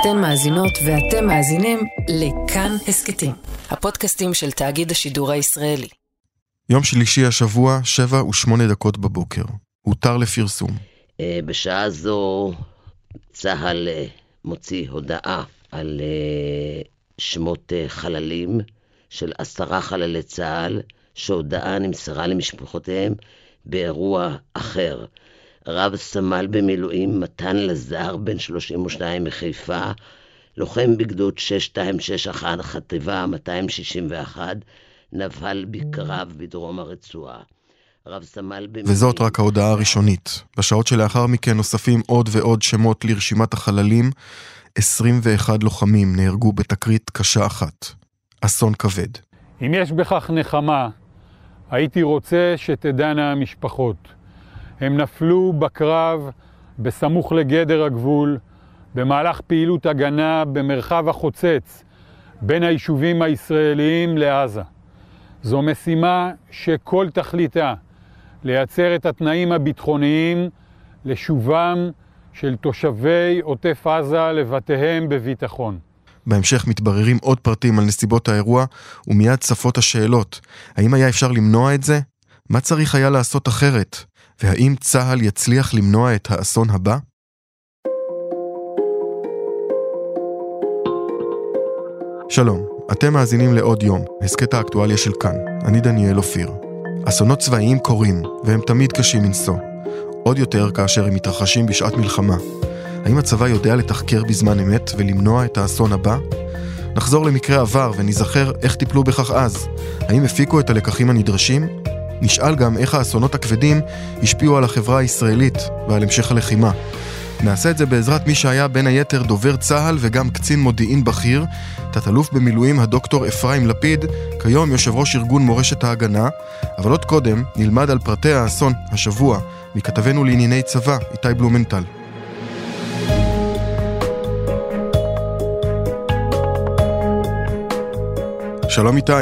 אתן מאזינות ואתם מאזינים לכאן הסכתים, הפודקאסטים של תאגיד השידור הישראלי. יום שלישי השבוע, שבע ושמונה דקות בבוקר. הותר לפרסום. אה, בשעה זו צה"ל אה, מוציא הודעה על אה, שמות חללים של עשרה חללי צה"ל, שהודעה נמסרה למשפחותיהם באירוע אחר. רב סמל במילואים מתן לזר, בן 32 מחיפה, לוחם בגדוד 6261, חטיבה 261, נבל בקרב בדרום הרצועה. רב סמל במילואים... וזאת רק ההודעה הראשונית. בשעות שלאחר מכן נוספים עוד ועוד שמות לרשימת החללים. 21 לוחמים נהרגו בתקרית קשה אחת. אסון כבד. אם יש בכך נחמה, הייתי רוצה שתדענה המשפחות. הם נפלו בקרב בסמוך לגדר הגבול, במהלך פעילות הגנה במרחב החוצץ בין היישובים הישראליים לעזה. זו משימה שכל תכליתה לייצר את התנאים הביטחוניים לשובם של תושבי עוטף עזה לבתיהם בביטחון. בהמשך מתבררים עוד פרטים על נסיבות האירוע, ומיד צפות השאלות. האם היה אפשר למנוע את זה? מה צריך היה לעשות אחרת? והאם צה"ל יצליח למנוע את האסון הבא? שלום, אתם מאזינים לעוד יום, הסכת האקטואליה של כאן. אני דניאל אופיר. אסונות צבאיים קורים, והם תמיד קשים מנשוא. עוד יותר כאשר הם מתרחשים בשעת מלחמה. האם הצבא יודע לתחקר בזמן אמת ולמנוע את האסון הבא? נחזור למקרה עבר וניזכר איך טיפלו בכך אז. האם הפיקו את הלקחים הנדרשים? נשאל גם איך האסונות הכבדים השפיעו על החברה הישראלית ועל המשך הלחימה. נעשה את זה בעזרת מי שהיה בין היתר דובר צה"ל וגם קצין מודיעין בכיר, תת-אלוף במילואים הדוקטור אפרים לפיד, כיום יושב ראש ארגון מורשת ההגנה, אבל עוד קודם נלמד על פרטי האסון השבוע מכתבנו לענייני צבא, איתי בלומנטל. שלום איתי.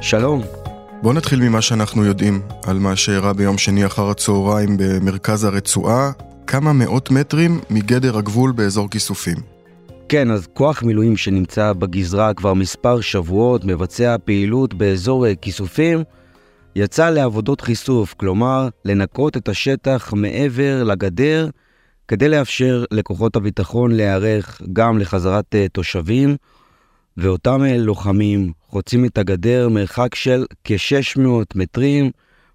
שלום. בואו נתחיל ממה שאנחנו יודעים על מה שאירע ביום שני אחר הצהריים במרכז הרצועה, כמה מאות מטרים מגדר הגבול באזור כיסופים. כן, אז כוח מילואים שנמצא בגזרה כבר מספר שבועות, מבצע פעילות באזור כיסופים, יצא לעבודות חיסוף, כלומר, לנקות את השטח מעבר לגדר, כדי לאפשר לכוחות הביטחון להיערך גם לחזרת אה, תושבים, ואותם לוחמים חוצים את הגדר מרחק של כ-600 מטרים,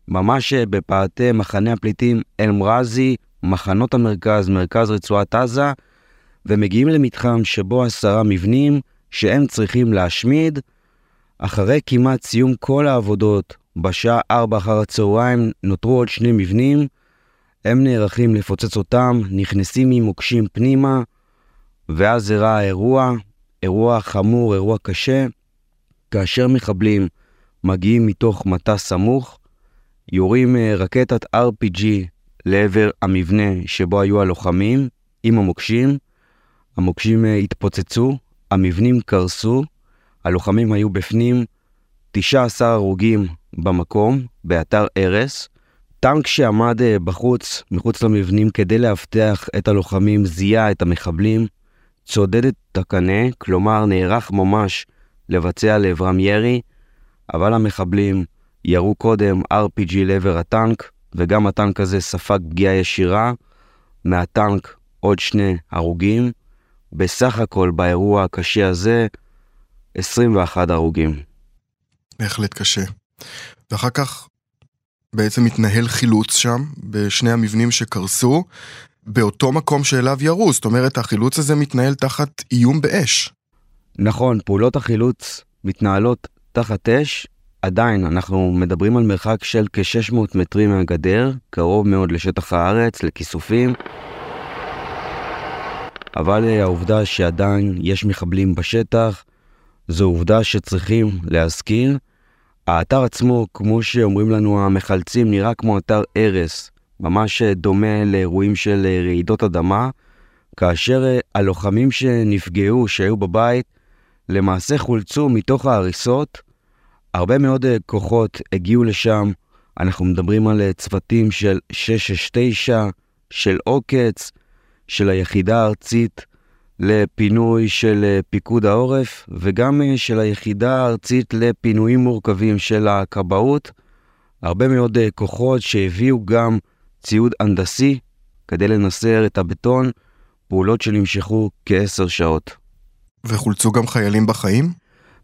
ממש אה, בפאתי מחנה הפליטים אל-מרזי, מחנות המרכז, מרכז רצועת עזה, ומגיעים למתחם שבו עשרה מבנים שהם צריכים להשמיד. אחרי כמעט סיום כל העבודות, בשעה 4 אחר הצהריים נותרו עוד שני מבנים, הם נערכים לפוצץ אותם, נכנסים עם מוקשים פנימה, ואז אירע האירוע, אירוע חמור, אירוע קשה, כאשר מחבלים מגיעים מתוך מטע סמוך, יורים אה, רקטת RPG לעבר המבנה שבו היו הלוחמים עם המוקשים. המוקשים אה, התפוצצו, המבנים קרסו, הלוחמים היו בפנים, 19 הרוגים במקום, באתר ארס. טנק שעמד אה, בחוץ, מחוץ למבנים, כדי לאבטח את הלוחמים, זיהה את המחבלים, צודד את הקנה, כלומר נערך ממש לבצע לעברם ירי, אבל המחבלים ירו קודם RPG לעבר הטנק, וגם הטנק הזה ספג פגיעה ישירה. מהטנק עוד שני הרוגים. בסך הכל באירוע הקשה הזה, 21 הרוגים. בהחלט קשה. ואחר כך בעצם מתנהל חילוץ שם, בשני המבנים שקרסו, באותו מקום שאליו ירו, זאת אומרת החילוץ הזה מתנהל תחת איום באש. נכון, פעולות החילוץ מתנהלות תחת אש, עדיין אנחנו מדברים על מרחק של כ-600 מטרים מהגדר, קרוב מאוד לשטח הארץ, לכיסופים. אבל אה, העובדה שעדיין יש מחבלים בשטח, זו עובדה שצריכים להזכיר. האתר עצמו, כמו שאומרים לנו המחלצים, נראה כמו אתר הרס, ממש אה, דומה לאירועים של אה, רעידות אדמה, כאשר הלוחמים שנפגעו, שהיו בבית, למעשה חולצו מתוך ההריסות, הרבה מאוד אה, כוחות הגיעו לשם, אנחנו מדברים על אה, צוותים של 669, של עוקץ, של היחידה הארצית לפינוי של אה, פיקוד העורף וגם אה, של היחידה הארצית לפינויים מורכבים של הכבאות. הרבה מאוד אה, כוחות שהביאו גם ציוד הנדסי כדי לנסר את הבטון, פעולות שנמשכו כעשר שעות. וחולצו גם חיילים בחיים?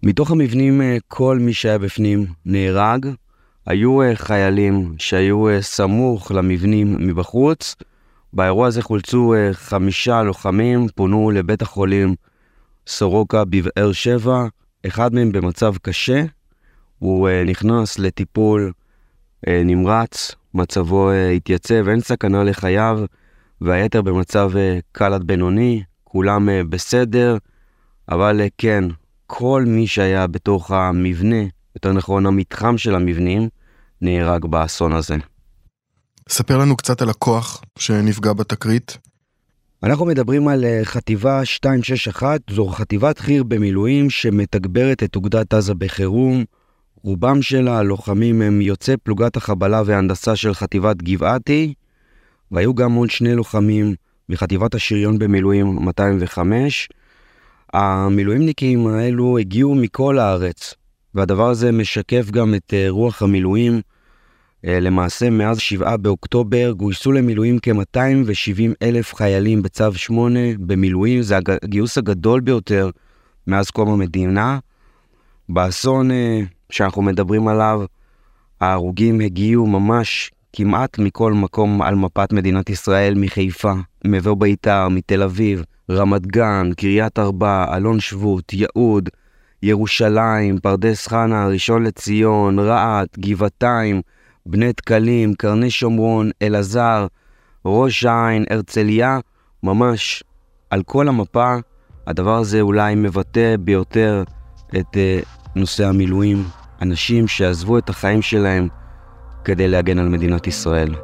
מתוך המבנים כל מי שהיה בפנים נהרג. היו חיילים שהיו סמוך למבנים מבחוץ, באירוע הזה חולצו חמישה לוחמים, פונו לבית החולים סורוקה בבאר שבע, אחד מהם במצב קשה, הוא נכנס לטיפול נמרץ, מצבו uh, התייצב, אין סכנה לחייו, והיתר במצב uh, קל עד בינוני, כולם בסדר, אבל כן, כל מי שהיה בתוך המבנה, יותר נכון המתחם של המבנים, נהרג באסון הזה. ספר לנו קצת על הכוח שנפגע בתקרית. אנחנו מדברים על אה, חטיבה 261, זו חטיבת חי"ר במילואים שמתגברת את אוגדת עזה בחירום. רובם של הלוחמים הם יוצאי פלוגת החבלה וההנדסה של חטיבת גבעתי, והיו גם עוד שני לוחמים מחטיבת השריון במילואים 205. המילואימניקים האלו הגיעו מכל הארץ, והדבר הזה משקף גם את אה, רוח המילואים. אה, למעשה, מאז 7 באוקטובר גויסו למילואים כ-270 אלף חיילים בצו 8 במילואים, זה הגיוס הגדול ביותר מאז קום המדינה. באסון אה, שאנחנו מדברים עליו, ההרוגים הגיעו ממש כמעט מכל מקום על מפת מדינת ישראל, מחיפה, מבוא ביתר, מתל אביב, רמת גן, קריית ארבע, אלון שבות, יהוד, ירושלים, פרדס חנה, ראשון לציון, רהט, גבעתיים, בני דקלים, קרני שומרון, אלעזר, ראש העין, הרצליה, ממש על כל המפה. הדבר הזה אולי מבטא ביותר את uh, נושא המילואים, אנשים שעזבו את החיים שלהם כדי להגן על מדינת ישראל.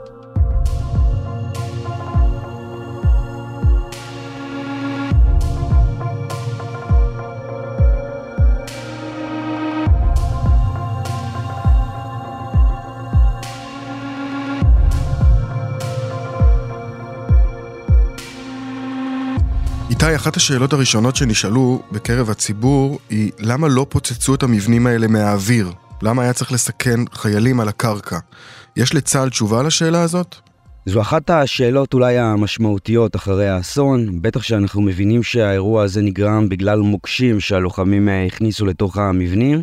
איתי, אחת השאלות הראשונות שנשאלו בקרב הציבור היא למה לא פוצצו את המבנים האלה מהאוויר? למה היה צריך לסכן חיילים על הקרקע? יש לצה"ל תשובה לשאלה הזאת? זו אחת השאלות אולי המשמעותיות אחרי האסון, בטח שאנחנו מבינים שהאירוע הזה נגרם בגלל מוקשים שהלוחמים הכניסו לתוך המבנים,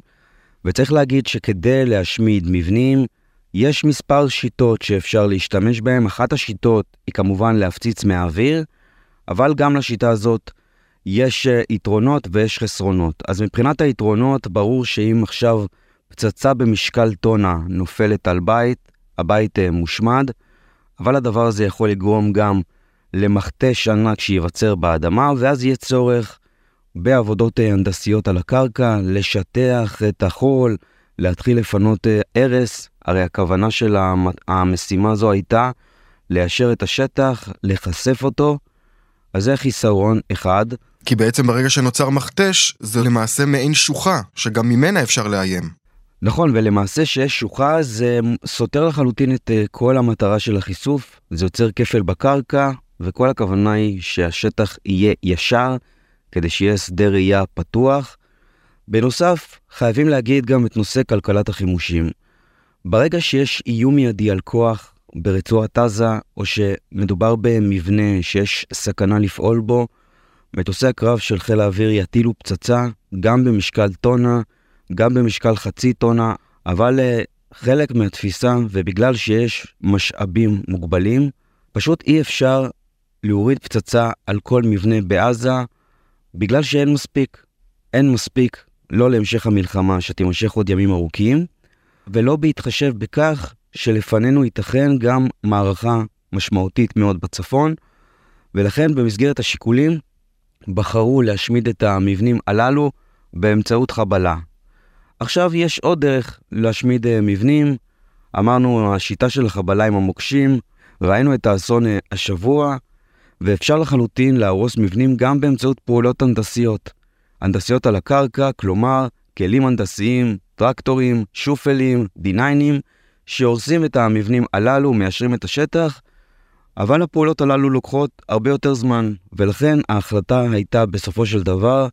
וצריך להגיד שכדי להשמיד מבנים, יש מספר שיטות שאפשר להשתמש בהן. אחת השיטות היא כמובן להפציץ מהאוויר, אבל גם לשיטה הזאת יש אה, יתרונות ויש חסרונות. אז מבחינת היתרונות, ברור שאם עכשיו פצצה במשקל טונה נופלת על בית, הבית אה, מושמד, אבל הדבר הזה יכול לגרום גם למכתש ענק שייווצר באדמה, ואז יהיה צורך בעבודות אה, הנדסיות על הקרקע, לשטח את החול, להתחיל לפנות הרס. הרי הכוונה של המשימה הזו הייתה ליישר את השטח, להיחשף אותו, אז זה חיסרון אחד. כי בעצם ברגע שנוצר מכתש, זה למעשה מעין שוחה, שגם ממנה אפשר לאיים. נכון, ולמעשה שיש שוחה זה סותר לחלוטין את אה, כל המטרה של החיסוף, זה יוצר כפל בקרקע, וכל הכוונה היא שהשטח יהיה ישר, כדי שיהיה שדה ראייה פתוח. בנוסף, חייבים להגיד גם את נושא כלכלת החימושים. ברגע שיש איום מיידי על כוח, ברצועת עזה, או שמדובר במבנה שיש סכנה לפעול בו, מטוסי הקרב של חיל האוויר יטילו פצצה גם במשקל טונה, גם במשקל חצי טונה, אבל uh, חלק מהתפיסה, ובגלל שיש משאבים מוגבלים, פשוט אי אפשר להוריד פצצה על כל מבנה בעזה, בגלל שאין מספיק. אין מספיק לא להמשך המלחמה שתימשך עוד ימים ארוכים, ולא בהתחשב בכך שלפנינו ייתכן גם מערכה משמעותית מאוד בצפון, ולכן במסגרת השיקולים בחרו להשמיד את המבנים הללו באמצעות חבלה. עכשיו יש עוד דרך להשמיד אה, מבנים, אמרנו השיטה של החבלה עם המוקשים, ראינו את האסון אה, השבוע, ואפשר לחלוטין להרוס מבנים גם באמצעות פעולות הנדסיות. הנדסיות על הקרקע, כלומר כלים הנדסיים, טרקטורים, שופלים, דיניינים, שהורסים את המבנים הללו, מיישרים את השטח, אבל הפעולות הללו לוקחות הרבה יותר זמן, ולכן ההחלטה הייתה בסופו של דבר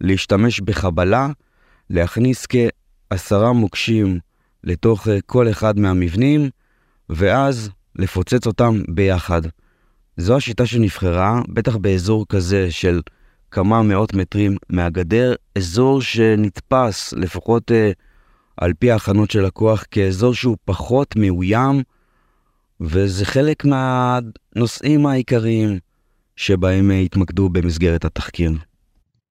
להשתמש בחבלה, להכניס כעשרה מוקשים לתוך אה, כל אחד מהמבנים, ואז לפוצץ אותם ביחד. זו השיטה שנבחרה, בטח באזור כזה של כמה מאות מטרים מהגדר, אזור שנתפס, לפחות אה, על פי ההכנות של הכוח, כאזור שהוא פחות מאוים, וזה חלק מהנושאים העיקריים שבהם התמקדו במסגרת התחקיר.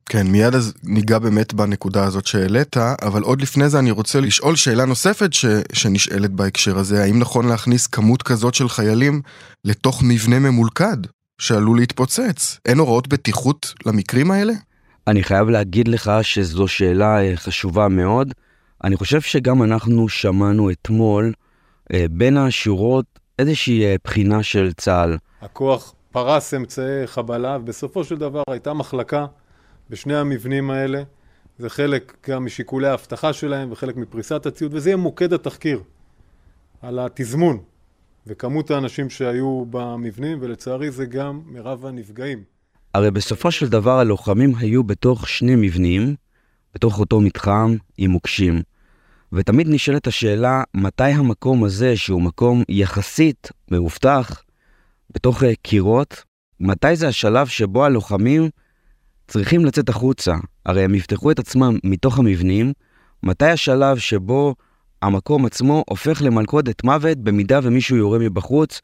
כן, מיד אז ניגע באמת בנקודה הזאת שהעלית, אבל עוד לפני זה אני רוצה לשאול שאלה נוספת ש, שנשאלת בהקשר הזה, האם נכון להכניס כמות כזאת של חיילים לתוך מבנה ממולכד שעלול להתפוצץ? אין הוראות בטיחות למקרים האלה? אני חייב להגיד לך שזו שאלה אה, חשובה מאוד. אני חושב שגם אנחנו שמענו אתמול אה, בין השורות איזושהי אה, בחינה של צה"ל. הכוח פרס אמצעי חבלה, ובסופו של דבר הייתה מחלקה בשני המבנים האלה. זה חלק גם משיקולי האבטחה שלהם וחלק מפריסת הציוד, וזה יהיה מוקד התחקיר על התזמון וכמות האנשים שהיו במבנים, ולצערי זה גם מרב הנפגעים. הרי בסופו של דבר הלוחמים היו בתוך שני מבנים, בתוך אותו מתחם עם מוקשים. ותמיד נשאלת השאלה, מתי המקום הזה, שהוא מקום יחסית מאובטח, בתוך קירות, מתי זה השלב שבו הלוחמים צריכים לצאת החוצה, הרי הם יפתחו את עצמם מתוך המבנים, מתי השלב שבו המקום עצמו הופך למלכודת מוות במידה ומישהו יורה מבחוץ?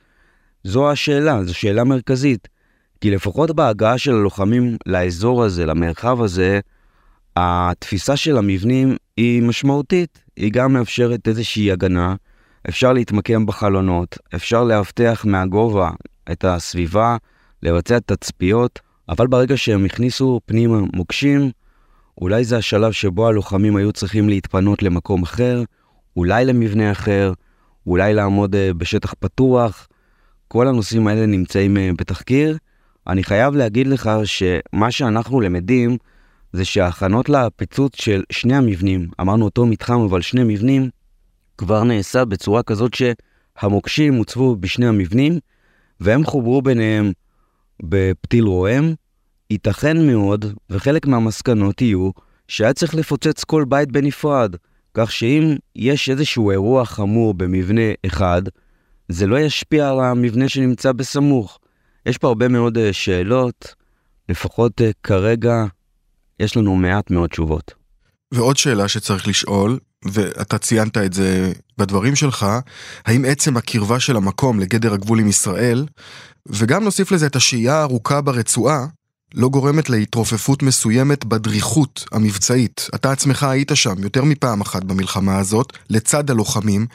זו השאלה, זו שאלה מרכזית. כי לפחות בהגעה של הלוחמים לאזור הזה, למרחב הזה, התפיסה של המבנים היא משמעותית. היא גם מאפשרת איזושהי הגנה, אפשר להתמקם בחלונות, אפשר לאבטח מהגובה את הסביבה, לבצע תצפיות. אבל ברגע שהם הכניסו פנימה מוקשים, אולי זה השלב שבו הלוחמים היו צריכים להתפנות למקום אחר, אולי למבנה אחר, אולי לעמוד אה, בשטח פתוח. כל הנושאים האלה נמצאים אה, בתחקיר. אני חייב להגיד לך שמה שאנחנו למדים זה שההכנות לפיצוץ של שני המבנים, אמרנו אותו מתחם אבל שני מבנים, כבר נעשה בצורה כזאת שהמוקשים הוצבו בשני המבנים והם חוברו ביניהם בפתיל רועם, ייתכן מאוד, וחלק מהמסקנות יהיו, שהיה צריך לפוצץ כל בית בנפרד, כך שאם יש איזשהו אירוע חמור במבנה אחד, זה לא ישפיע על המבנה שנמצא בסמוך. יש פה הרבה מאוד אה, שאלות, לפחות אה, כרגע יש לנו מעט מאוד תשובות. ועוד שאלה שצריך לשאול, ואתה ציינת את זה בדברים שלך, האם עצם הקרבה של המקום לגדר הגבול עם ישראל, וגם נוסיף לזה את השהייה הארוכה ברצועה, לא גורמת להתרופפות מסוימת בדריכות המבצעית. אתה עצמך היית שם יותר מפעם אחת במלחמה הזאת, לצד הלוחמים.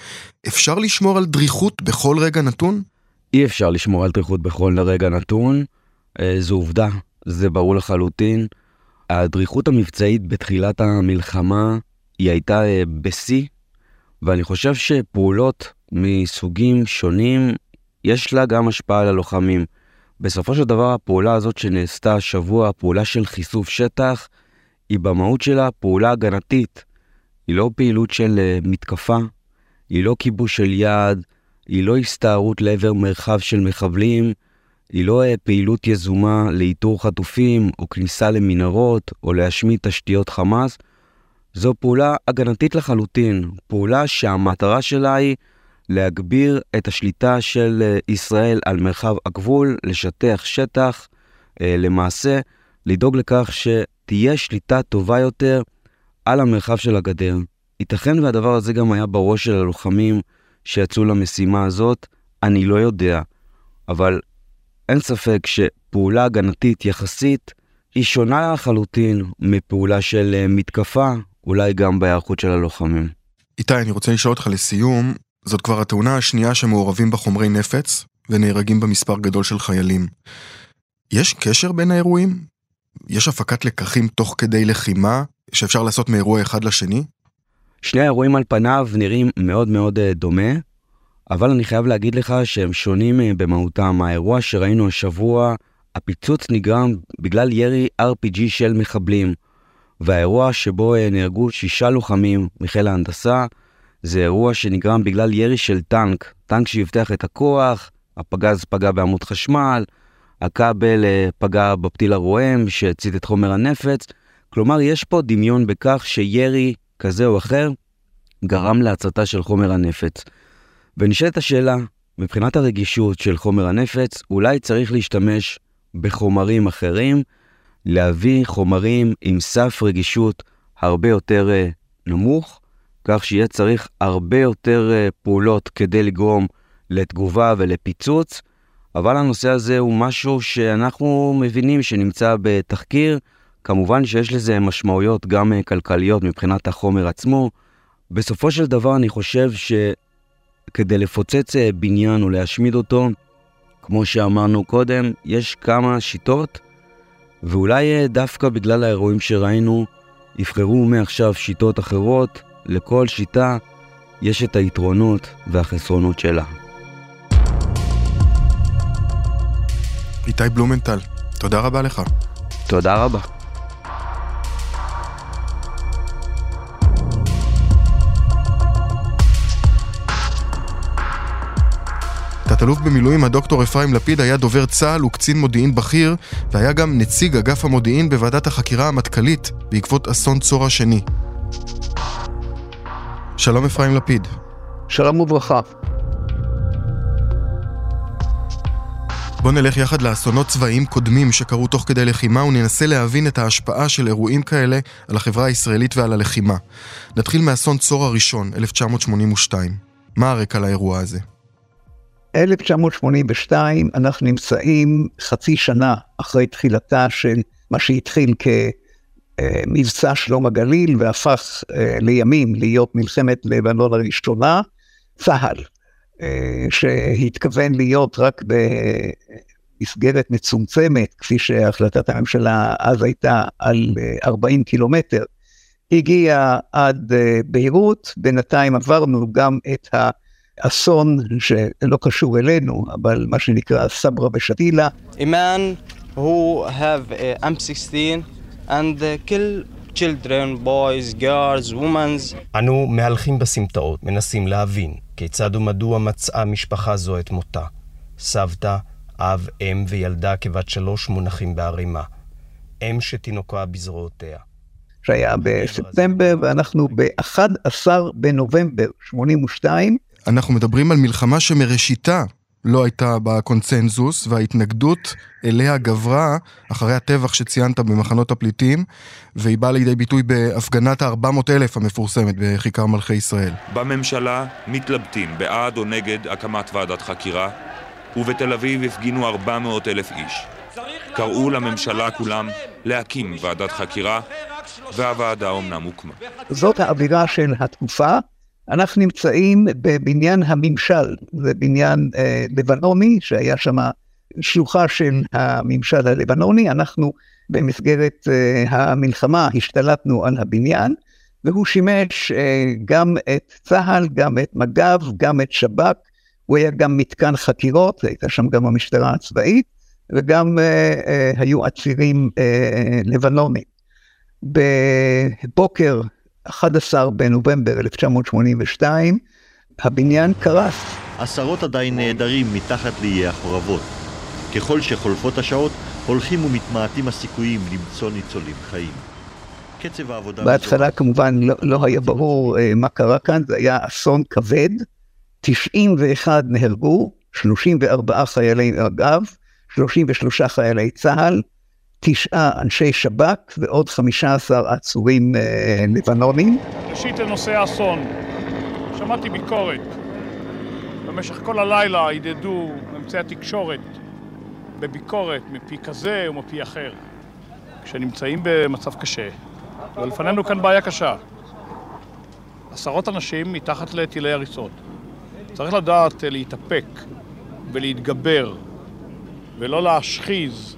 אפשר לשמור על דריכות בכל רגע נתון? אי אפשר לשמור על דריכות בכל רגע נתון. אה, זו עובדה, זה ברור לחלוטין. הדריכות המבצעית בתחילת המלחמה היא הייתה אה, בשיא, ואני חושב שפעולות מסוגים שונים, יש לה גם השפעה על הלוחמים. בסופו של דבר הפעולה הזאת שנעשתה השבוע, הפעולה של חיסוף שטח, היא במהות שלה פעולה הגנתית. היא לא פעילות של uh, מתקפה, היא לא כיבוש של יעד, היא לא הסתערות לעבר מרחב של מחבלים, היא לא פעילות יזומה לאיתור חטופים, או כניסה למנהרות, או להשמיד תשתיות חמאס. זו פעולה הגנתית לחלוטין, פעולה שהמטרה שלה היא להגביר את השליטה של אה, ישראל על מרחב הגבול, לשטח שטח, אה, למעשה לדאוג לכך שתהיה שליטה טובה יותר על המרחב של הגדר. ייתכן והדבר הזה גם היה בראש של הלוחמים שיצאו למשימה הזאת, אני לא יודע, אבל אין ספק שפעולה הגנתית יחסית היא שונה לחלוטין מפעולה של אה, מתקפה, אולי גם בהיערכות של הלוחמים. איתי, אני רוצה לשאול אותך לסיום, זאת כבר התאונה השנייה שמעורבים בה חומרי נפץ, ונהרגים בה מספר גדול של חיילים. יש קשר בין האירועים? יש הפקת לקחים תוך כדי לחימה, שאפשר לעשות מאירוע אחד לשני? שני האירועים על פניו נראים מאוד מאוד אה, דומה, אבל אני חייב להגיד לך שהם שונים אה, במהותם. האירוע שראינו השבוע, הפיצוץ נגרם בגלל ירי RPG של מחבלים, והאירוע שבו אה, נהרגו שישה לוחמים מחיל ההנדסה, זה אירוע שנגרם בגלל ירי של טנק, טנק שיבטח את הכוח, הפגז פגע בעמוד חשמל, הכבל אה, פגע בפתיל הרועם שהצית את חומר הנפץ. כלומר, יש פה דמיון בכך שירי כזה או אחר גרם להצתה של חומר הנפץ. ונשאלת השאלה, מבחינת הרגישות של חומר הנפץ, אולי צריך להשתמש בחומרים אחרים, להביא חומרים עם סף רגישות הרבה יותר uh, נמוך, כך שיהיה צריך הרבה יותר uh, פעולות כדי לגרום לתגובה ולפיצוץ, אבל הנושא הזה הוא משהו שאנחנו מבינים שנמצא בתחקיר, כמובן שיש לזה משמעויות גם uh, כלכליות מבחינת החומר עצמו. בסופו של דבר אני חושב שכדי לפוצץ בניין או להשמיד אותו, כמו שאמרנו קודם, יש כמה שיטות, ואולי אה, דווקא בגלל האירועים שראינו, יבחרו מעכשיו שיטות אחרות, לכל שיטה יש את היתרונות והחסרונות שלה. איתי בלומנטל, תודה רבה לך. תודה רבה. תת-אלוף במילואים הדוקטור אפרים לפיד היה דובר צה"ל וקצין מודיעין בכיר, והיה גם נציג אגף המודיעין בוועדת החקירה המטכ"לית בעקבות אסון צור השני. שלום אפרים לפיד. שלום וברכה. בוא נלך יחד לאסונות צבאיים קודמים שקרו תוך כדי לחימה וננסה להבין את ההשפעה של אירועים כאלה על החברה הישראלית ועל הלחימה. נתחיל מאסון צור הראשון, 1982. מה הרקע לאירוע הזה? 1982 אנחנו נמצאים חצי שנה אחרי תחילתה של מה שהתחיל כמבצע שלום הגליל והפך אה, לימים להיות מלחמת לבנון הראשונה, צה"ל, אה, שהתכוון להיות רק במסגרת מצומצמת, כפי שהחלטת הממשלה אז הייתה על 40 אה, קילומטר, הגיע עד ביירות, בינתיים עברנו גם את ה... אסון שלא קשור אלינו, אבל מה שנקרא סברה ושתילה. אימן הוא have M16 and kill children, boys, girls, women. אנו מהלכים בסמטאות, מנסים להבין כיצד ומדוע מצאה משפחה זו את מותה. סבתא, אב, אם וילדה כבת שלוש מונחים בערימה. אם שתינוקה בזרועותיה. שהיה בספטמבר, ואנחנו ב-11 בנובמבר 82, אנחנו מדברים על מלחמה שמראשיתה לא הייתה בקונצנזוס, וההתנגדות אליה גברה אחרי הטבח שציינת במחנות הפליטים, והיא באה לידי ביטוי בהפגנת ה-400 אלף המפורסמת בכיכר מלכי ישראל. בממשלה מתלבטים בעד או נגד הקמת ועדת חקירה, ובתל אביב הפגינו 400 אלף איש. קראו לממשלה כולם להקים ועדת חקירה, והוועדה אומנם הוקמה. זאת האווירה של התקופה. אנחנו נמצאים בבניין הממשל, זה בניין אה, לבנוני שהיה שם שלוחה של הממשל הלבנוני, אנחנו במסגרת אה, המלחמה השתלטנו על הבניין, והוא שימש אה, גם את צה"ל, גם את מג"ב, גם את שב"כ, הוא היה גם מתקן חקירות, הייתה שם גם המשטרה הצבאית, וגם אה, אה, היו עצירים אה, לבנונים. בבוקר 11 בנובמבר 1982, הבניין קרס. עשרות עדיין נעדרים מתחת לאיי החורבות. ככל שחולפות השעות, הולכים ומתמעטים הסיכויים למצוא ניצולים חיים. קצב העבודה... בהתחלה מזור... כמובן לא, לא היה ברור uh, מה קרה כאן, זה היה אסון כבד, 91 נהרגו, 34 חיילי אגב, 33 חיילי צה"ל, תשעה אנשי שב"כ ועוד 15 עצורים אה, לבנונים. ראשית לנושא האסון, שמעתי ביקורת. במשך כל הלילה הדהדו אמצעי התקשורת בביקורת מפי כזה ומפי אחר. כשנמצאים במצב קשה, ולפנינו כאן בעיה קשה. עשרות אנשים מתחת לטילי הריסות. צריך לדעת להתאפק ולהתגבר ולא להשחיז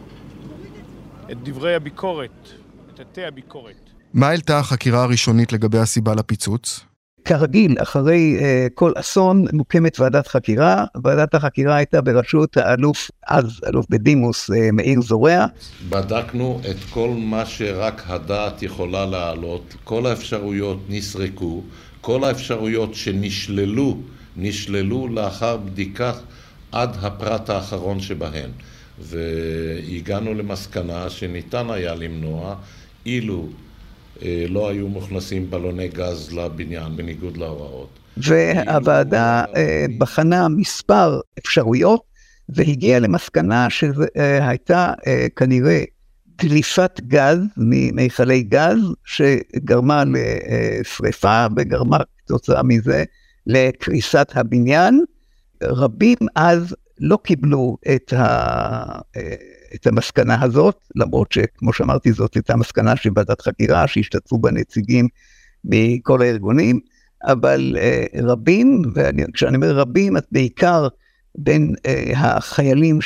את דברי הביקורת, את עטי הביקורת. מה העלתה החקירה הראשונית לגבי הסיבה לפיצוץ? כרגיל, אחרי uh, כל אסון מוקמת ועדת חקירה. ועדת החקירה הייתה בראשות האלוף, אז אלוף בדימוס, uh, מאיר זורע. בדקנו את כל מה שרק הדעת יכולה להעלות, כל האפשרויות נסרקו, כל האפשרויות שנשללו, נשללו לאחר בדיקה עד הפרט האחרון שבהן. והגענו למסקנה שניתן היה למנוע אילו אה, לא היו מוכנסים בלוני גז לבניין, בניגוד להוראות. והוועדה אה, בחנה מספר אפשרויות והגיעה למסקנה שהייתה אה, כנראה דליפת גז ממיכלי גז שגרמה לשריפה וגרמה כתוצאה מזה לקריסת הבניין. רבים אז לא קיבלו את, ה, את המסקנה הזאת, למרות שכמו שאמרתי זאת הייתה מסקנה של ועדת חקירה שהשתתפו בה נציגים מכל הארגונים, אבל uh, רבים, וכשאני אומר רבים, אז בעיקר בין uh, החיילים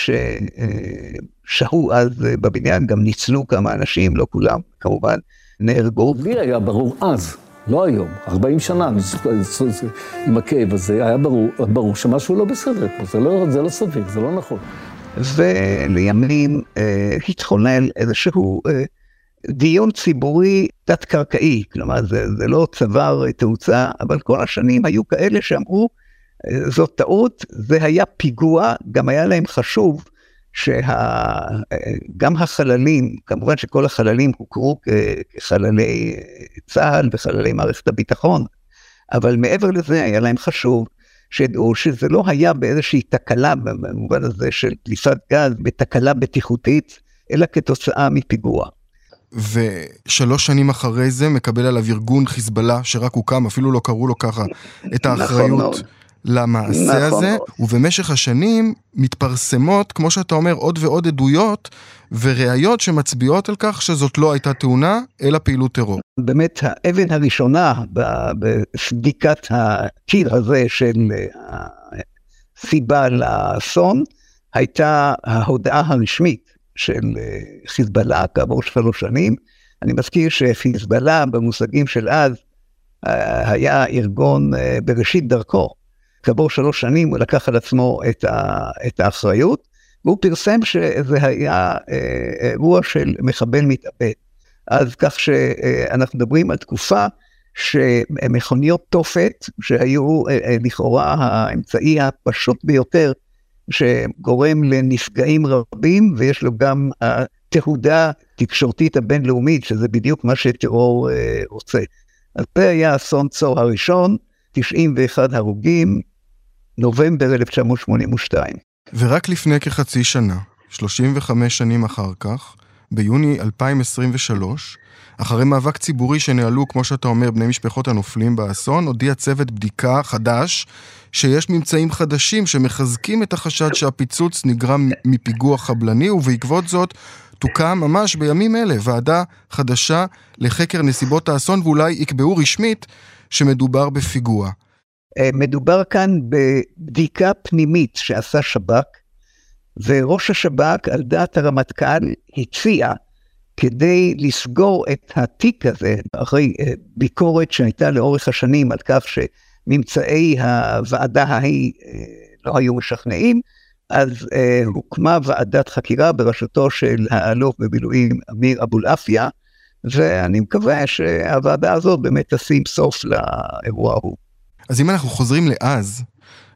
ששהו אז בבניין, גם ניצלו כמה אנשים, לא כולם כמובן, נהרגו. לי היה ברור אז לא היום, 40 שנה עם הכאב הזה, היה ברור, ברור שמשהו לא בסדר פה, זה לא, זה לא סביר, זה לא נכון. ולימים אה, התחולל איזשהו אה, דיון ציבורי תת-קרקעי, כלומר זה, זה לא צבר תאוצה, אבל כל השנים היו כאלה שאמרו, אה, זאת טעות, זה היה פיגוע, גם היה להם חשוב שגם החללים, כמובן שכל החללים הוכרו כחללי צה"ל וחללי מערכת הביטחון, אבל מעבר לזה היה להם חשוב שידעו שזה לא היה באיזושהי תקלה במובן הזה של דליפת גז בתקלה בטיחותית, אלא כתוצאה מפיגוע. ושלוש שנים אחרי זה מקבל עליו ארגון חיזבאללה שרק הוקם, אפילו לא קראו לו ככה, את נכון האחריות. נכון למעשה נכון. הזה, ובמשך השנים מתפרסמות, כמו שאתה אומר, עוד ועוד עדויות וראיות שמצביעות על כך שזאת לא הייתה תאונה, אלא פעילות טרור. באמת, האבן הראשונה בסדיקת הקיר הזה של הסיבה לאסון, הייתה ההודעה הרשמית של חיזבאללה כעבור שלוש שנים. אני מזכיר שחיזבאללה במושגים של אז היה ארגון בראשית דרכו. כעבור שלוש שנים הוא לקח על עצמו את, ה, את האחריות, והוא פרסם שזה היה אה, אירוע של מחבל מתאבד. אז כך שאנחנו מדברים על תקופה שמכוניות תופת, שהיו אה, אה, לכאורה האמצעי הפשוט ביותר שגורם לנפגעים רבים, ויש לו גם התהודה התקשורתית הבינלאומית, שזה בדיוק מה שטרור רוצה. אז זה היה אסון צור הראשון, 91 הרוגים, נובמבר 1982. ורק לפני כחצי שנה, 35 שנים אחר כך, ביוני 2023, אחרי מאבק ציבורי שנהלו, כמו שאתה אומר, בני משפחות הנופלים באסון, הודיע צוות בדיקה חדש שיש ממצאים חדשים שמחזקים את החשד שהפיצוץ נגרם מפיגוע חבלני, ובעקבות זאת תוקם ממש בימים אלה ועדה חדשה לחקר נסיבות האסון, ואולי יקבעו רשמית שמדובר בפיגוע. אה, מדובר כאן בבדיקה פנימית שעשה שב"כ, וראש השב"כ, על דעת הרמטכ"ל, הציע, כדי לסגור את התיק הזה, אחרי אה, ביקורת שהייתה לאורך השנים על כך שממצאי הוועדה ההיא אה, לא היו משכנעים, אז הוקמה ועדת חקירה בראשותו של האלוף במילואים אמיר אבולעפיה, ואני מקווה שהוועדה הזאת באמת תשים סוף לאירוע ההוא. אז אם אנחנו חוזרים לאז,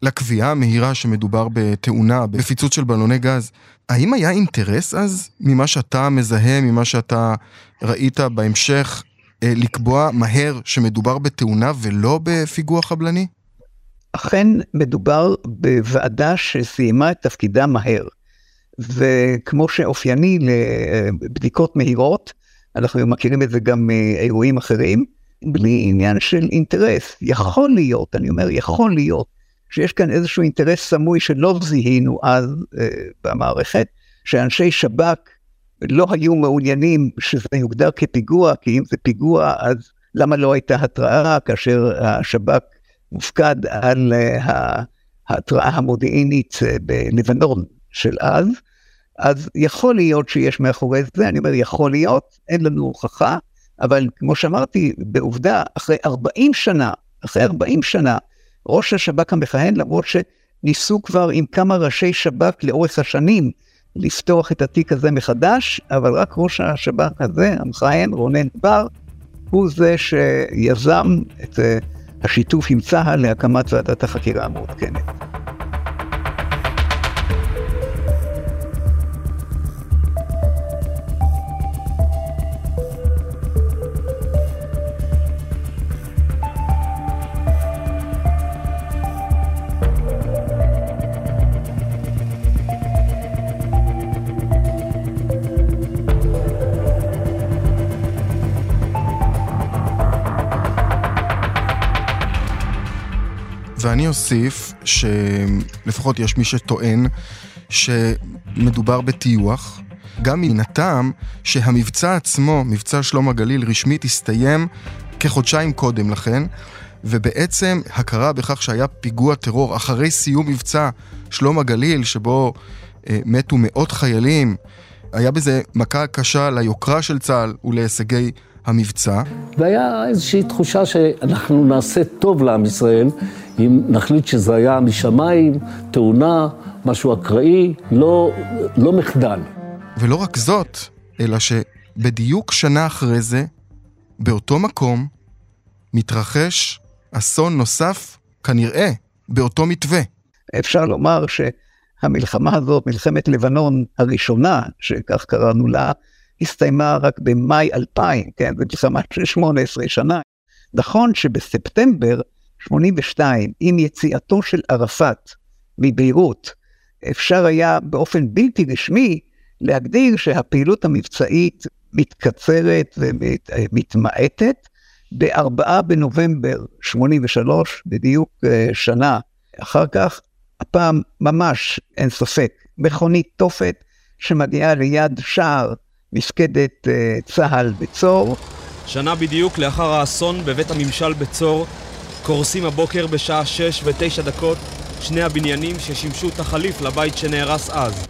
לקביעה המהירה שמדובר בתאונה, בפיצוץ של בלוני גז, האם היה אינטרס אז, ממה שאתה מזהה, ממה שאתה ראית בהמשך, אה, לקבוע מהר שמדובר בתאונה ולא בפיגוע חבלני? אכן מדובר בוועדה שסיימה את תפקידה מהר. וכמו שאופייני לבדיקות מהירות, אנחנו מכירים את זה גם מאירועים אחרים, בלי עניין של אינטרס. יכול להיות, אני אומר, יכול להיות, שיש כאן איזשהו אינטרס סמוי שלא זיהינו אז אה, במערכת, שאנשי שב"כ לא היו מעוניינים שזה יוגדר כפיגוע, כי אם זה פיגוע, אז למה לא הייתה התראה כאשר השב"כ מופקד על אה, ההתראה המודיעינית אה, בלבנון של אז? אז יכול להיות שיש מאחורי זה, אני אומר יכול להיות, אין לנו הוכחה, אבל כמו שאמרתי, בעובדה, אחרי 40 שנה, אחרי 40 שנה, ראש השב"כ המכהן, למרות שניסו כבר עם כמה ראשי שב"כ לאורך השנים לפתוח את התיק הזה מחדש, אבל רק ראש השב"כ הזה, המכהן, רונן בר, הוא זה שיזם את אה, השיתוף עם צה"ל להקמת ועדת החקירה המעודכנת. ואני אוסיף שלפחות יש מי שטוען שמדובר בטיוח, גם מן הטעם שהמבצע עצמו, מבצע שלום הגליל, רשמית הסתיים כחודשיים קודם לכן, ובעצם הכרה בכך שהיה פיגוע טרור אחרי סיום מבצע שלום הגליל, שבו אה, מתו מאות חיילים, היה בזה מכה קשה ליוקרה של צה"ל ולהישגי המבצע. והיה איזושהי תחושה שאנחנו נעשה טוב לעם ישראל, אם נחליט שזה היה משמיים, תאונה, משהו אקראי, לא, לא מחדל. ולא רק זאת, אלא שבדיוק שנה אחרי זה, באותו מקום, מתרחש אסון נוסף, כנראה, באותו מתווה. אפשר לומר שהמלחמה הזאת, מלחמת לבנון הראשונה, שכך קראנו לה, הסתיימה רק במאי 2000, כן, זו מלחמה של 18 שנה. נכון שבספטמבר 82, עם יציאתו של ערפאת מביירות, אפשר היה באופן בלתי רשמי להגדיר שהפעילות המבצעית מתקצרת ומתמעטת. ב-4 בנובמבר 83, בדיוק אה, שנה אחר כך, הפעם ממש אין ספק, מכונית תופת שמגיעה ליד שער מפקדת אה, צה"ל בצור. שנה בדיוק לאחר האסון בבית הממשל בצור, קורסים הבוקר בשעה 6 ו-9 דקות שני הבניינים ששימשו תחליף לבית שנהרס אז.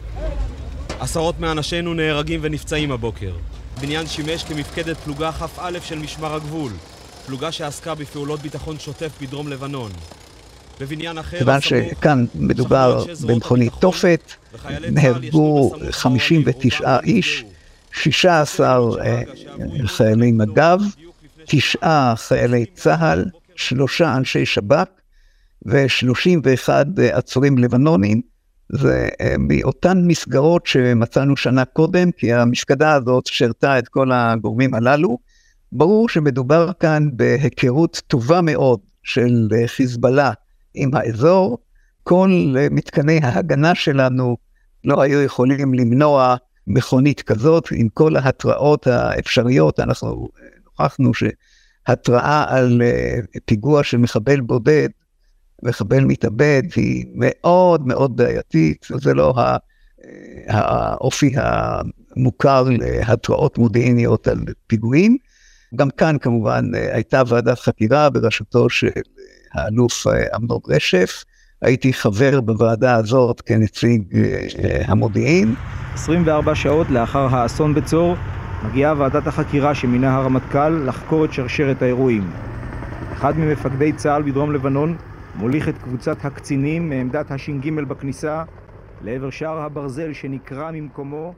עשרות מאנשינו נהרגים ונפצעים הבוקר. בניין שימש כמפקדת פלוגה כ"א של משמר הגבול, פלוגה שעסקה בפעולות ביטחון שוטף בדרום לבנון. בבניין אחר... כיוון שכאן מדובר במכונית תופת, נהרגו 59 איש, 16 אה, חיילי מג"ב, תשעה חיילי צה"ל, שלושה אנשי שב"כ ו-31 עצורים לבנונים. זה אה, מאותן מסגרות שמצאנו שנה קודם, כי המפקדה הזאת שרתה את כל הגורמים הללו. ברור שמדובר כאן בהיכרות טובה מאוד של אה, חיזבאללה עם האזור. כל מתקני ההגנה שלנו לא היו יכולים למנוע מכונית כזאת, עם כל ההתראות האפשריות, אנחנו נוכחנו שהתראה על אה, פיגוע של מחבל בודד, מחבל מתאבד, היא מאוד מאוד בעייתית, זה לא אה, האופי המוכר להתראות מודיעיניות על פיגועים. גם כאן כמובן אה, הייתה ועדת חקירה בראשותו של האלוף אמנון רשף, הייתי חבר בוועדה הזאת כנציג המודיעין. 24 שעות לאחר האסון בצור, מגיעה ועדת החקירה שמינה הרמטכ"ל לחקור את שרשרת האירועים. אחד ממפקדי צה"ל בדרום לבנון מוליך את קבוצת הקצינים מעמדת הש"ג בכניסה לעבר שער הברזל שנקרע ממקומו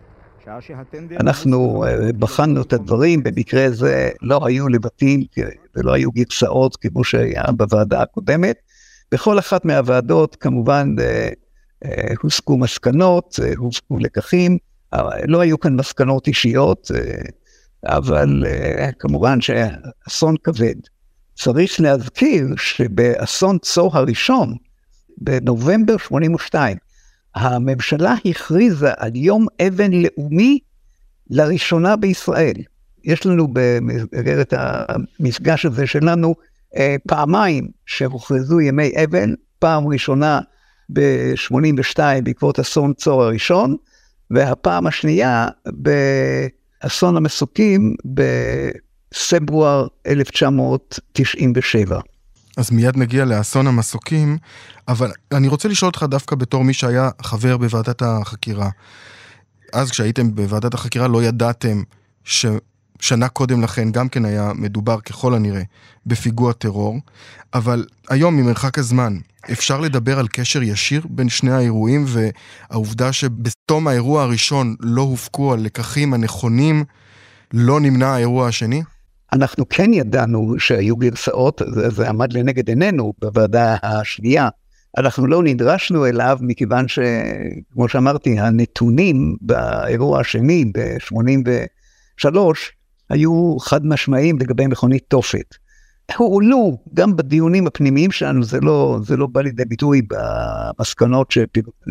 אנחנו אה, בחנו את הדברים, במקרה זה לא היו לבטים ולא היו גרסאות כמו שהיה בוועדה הקודמת. בכל אחת מהוועדות כמובן אה, אה, הוסקו מסקנות, אה, הוסקו לקחים, לא היו כאן מסקנות אישיות, אבל כמובן שאסון כבד. צריך להזכיר שבאסון צור הראשון, בנובמבר 82, הממשלה הכריזה על יום אבן לאומי לראשונה בישראל. יש לנו במסגרת המפגש הזה שלנו פעמיים שהוכרזו ימי אבן, פעם ראשונה ב-82 בעקבות אסון צור הראשון, והפעם השנייה באסון המסוקים בפברואר 1997. אז מיד נגיע לאסון המסוקים, אבל אני רוצה לשאול אותך דווקא בתור מי שהיה חבר בוועדת החקירה. אז כשהייתם בוועדת החקירה לא ידעתם ששנה קודם לכן גם כן היה מדובר ככל הנראה בפיגוע טרור, אבל היום ממרחק הזמן, אפשר לדבר על קשר ישיר בין שני האירועים, והעובדה שבתום האירוע הראשון לא הופקו הלקחים הנכונים, לא נמנע האירוע השני? אנחנו כן ידענו שהיו גרסאות, זה, זה עמד לנגד עינינו בוועדה השנייה. אנחנו לא נדרשנו אליו מכיוון שכמו שאמרתי, הנתונים באירוע השני ב-83 היו חד משמעיים לגבי מכונית תופת. הועלו גם בדיונים הפנימיים שלנו, זה לא, זה לא בא לידי ביטוי במסקנות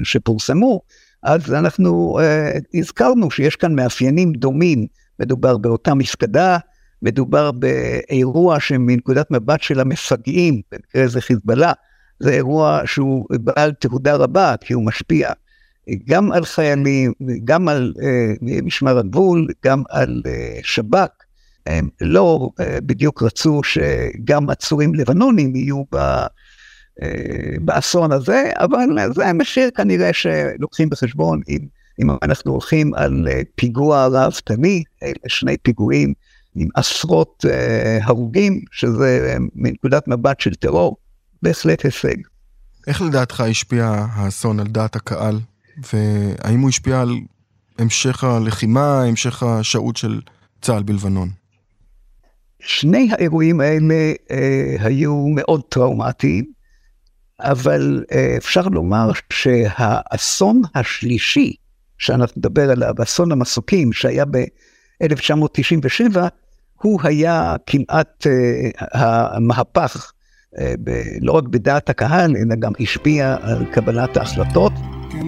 שפורסמו, אז אנחנו uh, הזכרנו שיש כאן מאפיינים דומים, מדובר באותה מפקדה, מדובר באירוע שמנקודת מבט של המפגעים, במקרה זה חיזבאללה, זה אירוע שהוא בעל תהודה רבה, כי הוא משפיע גם על חיילים, גם על uh, משמר הגבול, גם על uh, שב"כ. הם לא uh, בדיוק רצו שגם עצורים לבנונים יהיו ב, באסון הזה, אבל זה המחיר כנראה שלוקחים בחשבון אם, אם אנחנו הולכים על פיגוע ראוותני, שני פיגועים עם עשרות הרוגים, שזה מנקודת מבט של טרור, בהחלט הישג. איך לדעתך השפיע האסון על דעת הקהל והאם הוא השפיע על המשך הלחימה, המשך השהות של צה"ל בלבנון? שני האירועים האלה אה, היו מאוד טראומטיים, אבל אה, אפשר לומר שהאסון השלישי, שאנחנו נדבר עליו, אסון המסוקים, שהיה ב-1997, הוא היה כמעט אה, המהפך, אה, ב- לא רק בדעת הקהל, אלא גם השפיע על קבלת ההחלטות.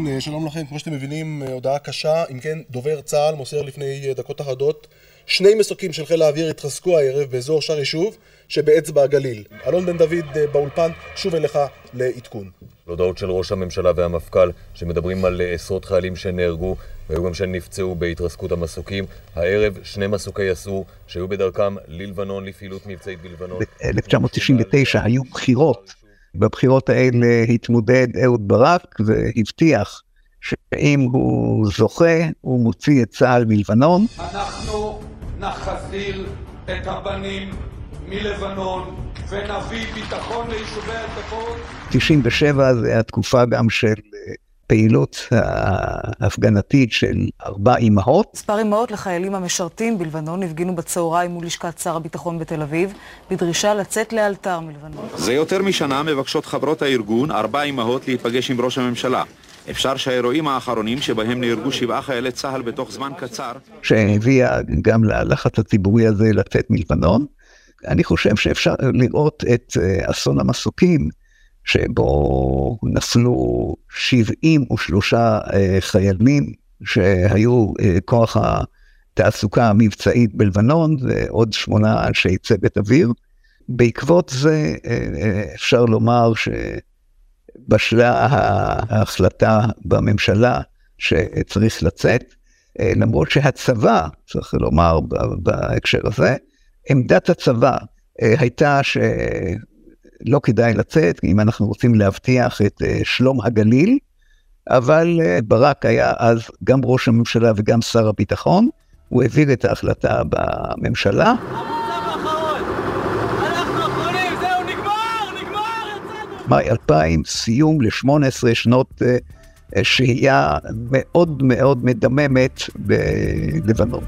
כן, אה, שלום לכם, כמו שאתם מבינים, אה, הודעה קשה. אם כן, דובר צה"ל מוסר לפני אה, דקות אחדות שני מסוקים של חיל האוויר התחזקו הערב באזור שער יישוב שבאצבע הגליל. אלון בן דוד באולפן, שוב אליך לעדכון. הודעות של ראש הממשלה והמפכ"ל שמדברים על עשרות חיילים שנהרגו והיו גם שנפצעו בהתרסקות המסוקים. הערב שני מסוקי יסעור שהיו בדרכם ללבנון לפעילות מבצעית בלבנון. ב-1999 היו בחירות בבחירות האלה התמודד אהוד ברק והבטיח שאם הוא זוכה, הוא מוציא את צה"ל מלבנון. אנחנו נחזיר את הבנים מלבנון ונביא ביטחון ליישובי הצפון. 97 זה התקופה גם של הפעילות ההפגנתית של ארבע אמהות. מספר אמהות לחיילים המשרתים בלבנון הפגינו בצהריים מול לשכת שר הביטחון בתל אביב, בדרישה לצאת לאלתר מלבנון. זה יותר משנה מבקשות חברות הארגון, ארבע אמהות, להיפגש עם ראש הממשלה. אפשר שהאירועים האחרונים שבהם נהרגו שבעה חיילי צה"ל בתוך זמן קצר... שהביאה גם ללחץ הציבורי הזה לצאת מלבנון. אני חושב שאפשר לראות את אה, אסון המסוקים שבו נפלו 73 אה, חיילים שהיו אה, כוח התעסוקה המבצעית בלבנון ועוד שמונה אנשי צוות אוויר. בעקבות זה אה, אפשר לומר שבשלה ההחלטה בממשלה שצריך לצאת, למרות שהצבא, צריך לומר בהקשר הזה, עמדת הצבא הייתה ש... לא כדאי לצאת, אם אנחנו רוצים להבטיח את uh, שלום הגליל, אבל uh, ברק היה אז גם ראש הממשלה וגם שר הביטחון, הוא העביר את ההחלטה בממשלה. מאי 2000, סיום ל-18 שנות uh, שהייה מאוד מאוד מדממת בלבנון.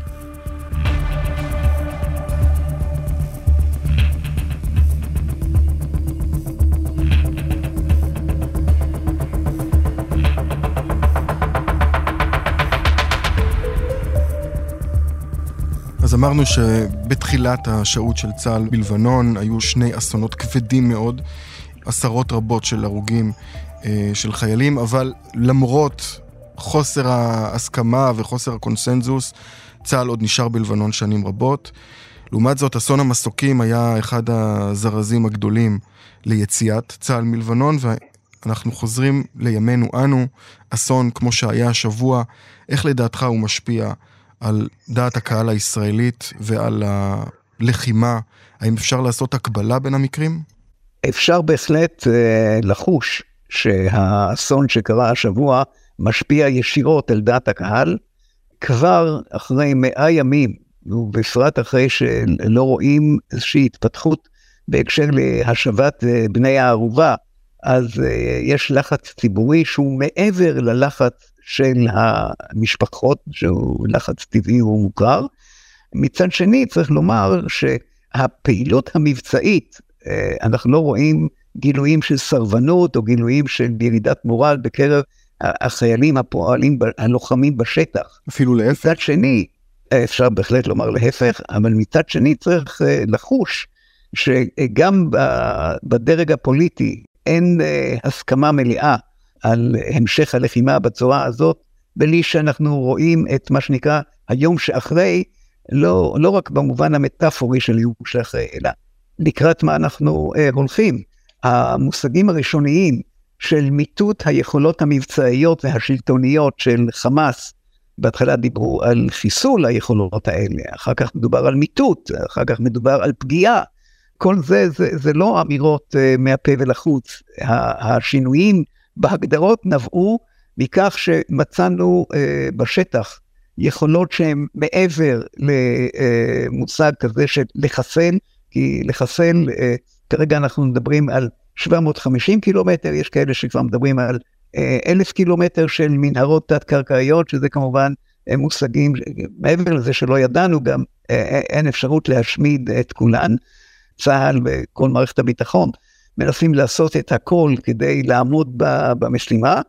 אמרנו שבתחילת השהות של צה"ל בלבנון היו שני אסונות כבדים מאוד, עשרות רבות של הרוגים אה, של חיילים, אבל למרות חוסר ההסכמה וחוסר הקונסנזוס, צה"ל עוד נשאר בלבנון שנים רבות. לעומת זאת, אסון המסוקים היה אחד הזרזים הגדולים ליציאת צה"ל מלבנון, ואנחנו חוזרים לימינו אנו, אסון כמו שהיה השבוע, איך לדעתך הוא משפיע על דעת הקהל הישראלית ועל הלחימה, האם אפשר לעשות הקבלה בין המקרים? אפשר בהחלט uh, לחוש שהאסון שקרה השבוע משפיע ישירות על דעת הקהל. כבר אחרי מאה ימים, ובפרט אחרי שלא רואים איזושהי התפתחות בהקשר להשבת uh, בני הערובה, אז uh, יש לחץ ציבורי שהוא מעבר ללחץ של המשפחות, שהוא לחץ טבעי ומוכר. מצד שני, צריך לומר שהפעילות המבצעית, אה, אנחנו לא רואים גילויים של סרבנות או גילויים של ירידת מורל בקרב החיילים הפועלים, הלוחמים בשטח. אפילו להפך. מצד שני, אפשר בהחלט לומר להפך, אבל מצד שני צריך אה, לחוש שגם בדרג הפוליטי אין אה, הסכמה מלאה על המשך הלחימה בצורה הזאת, בלי שאנחנו רואים את מה שנקרא היום שאחרי, לא, לא רק במובן המטאפורי של יום שאחרי, אלא לקראת מה אנחנו אה, הולכים. המושגים הראשוניים של מיטוט היכולות המבצעיות והשלטוניות של חמאס, בהתחלה דיברו על חיסול היכולות האלה, אחר כך מדובר על מיטוט, אחר כך מדובר על פגיעה. כל זה, זה, זה לא אמירות uh, מהפה ולחוץ. השינויים בהגדרות נבעו מכך שמצאנו uh, בשטח יכולות שהן מעבר למושג כזה של לחסל, כי לחסל, uh, כרגע אנחנו מדברים על 750 קילומטר, יש כאלה שכבר מדברים על אלף קילומטר של מנהרות תת-קרקעיות, שזה כמובן מושגים, מעבר לזה שלא ידענו גם, אין אפשרות להשמיד את כולן. צה"ל וכל מערכת הביטחון מנסים לעשות את הכל כדי לעמוד במשימה,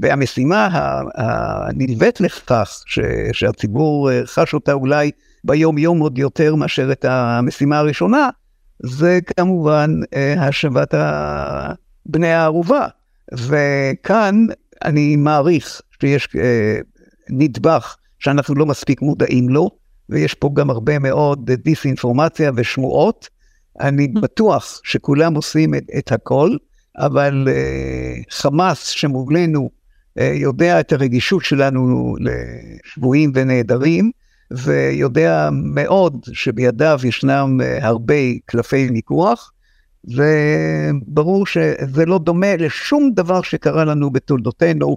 והמשימה הנלווית לכך, ש, שהציבור חש אותה אולי ביום יום עוד יותר מאשר את המשימה הראשונה, זה כמובן השבת בני הערובה. וכאן אני מעריך שיש נדבך שאנחנו לא מספיק מודעים לו, ויש פה גם הרבה מאוד דיסאינפורמציה ושמועות. אני בטוח שכולם עושים את, את הכל, אבל uh, חמאס שמולנו uh, יודע את הרגישות שלנו לשבויים ונעדרים, ויודע מאוד שבידיו ישנם uh, הרבה קלפי מיקוח, וברור שזה לא דומה לשום דבר שקרה לנו בתולדותינו,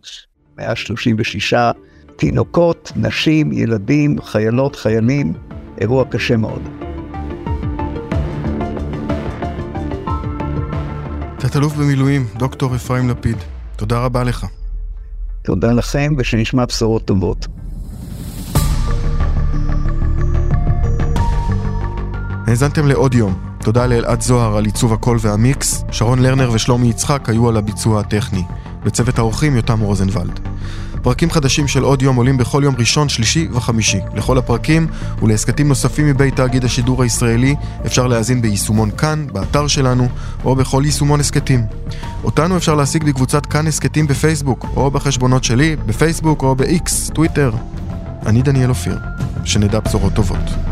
136 תינוקות, נשים, ילדים, חיילות, חיילים, אירוע קשה מאוד. תת-אלוף במילואים, דוקטור אפרים לפיד, תודה רבה לך. תודה לכם, ושנשמע בשורות טובות. האזנתם לעוד יום. תודה לאלעד זוהר על עיצוב הקול והמיקס, שרון לרנר ושלומי יצחק היו על הביצוע הטכני. בצוות האורחים יותם רוזנבלד. פרקים חדשים של עוד יום עולים בכל יום ראשון, שלישי וחמישי. לכל הפרקים ולהסכתים נוספים מבית תאגיד השידור הישראלי אפשר להאזין ביישומון כאן, באתר שלנו, או בכל יישומון הסכתים. אותנו אפשר להשיג בקבוצת כאן הסכתים בפייסבוק, או בחשבונות שלי, בפייסבוק או ב-X, טוויטר. אני דניאל אופיר, שנדע בשורות טובות.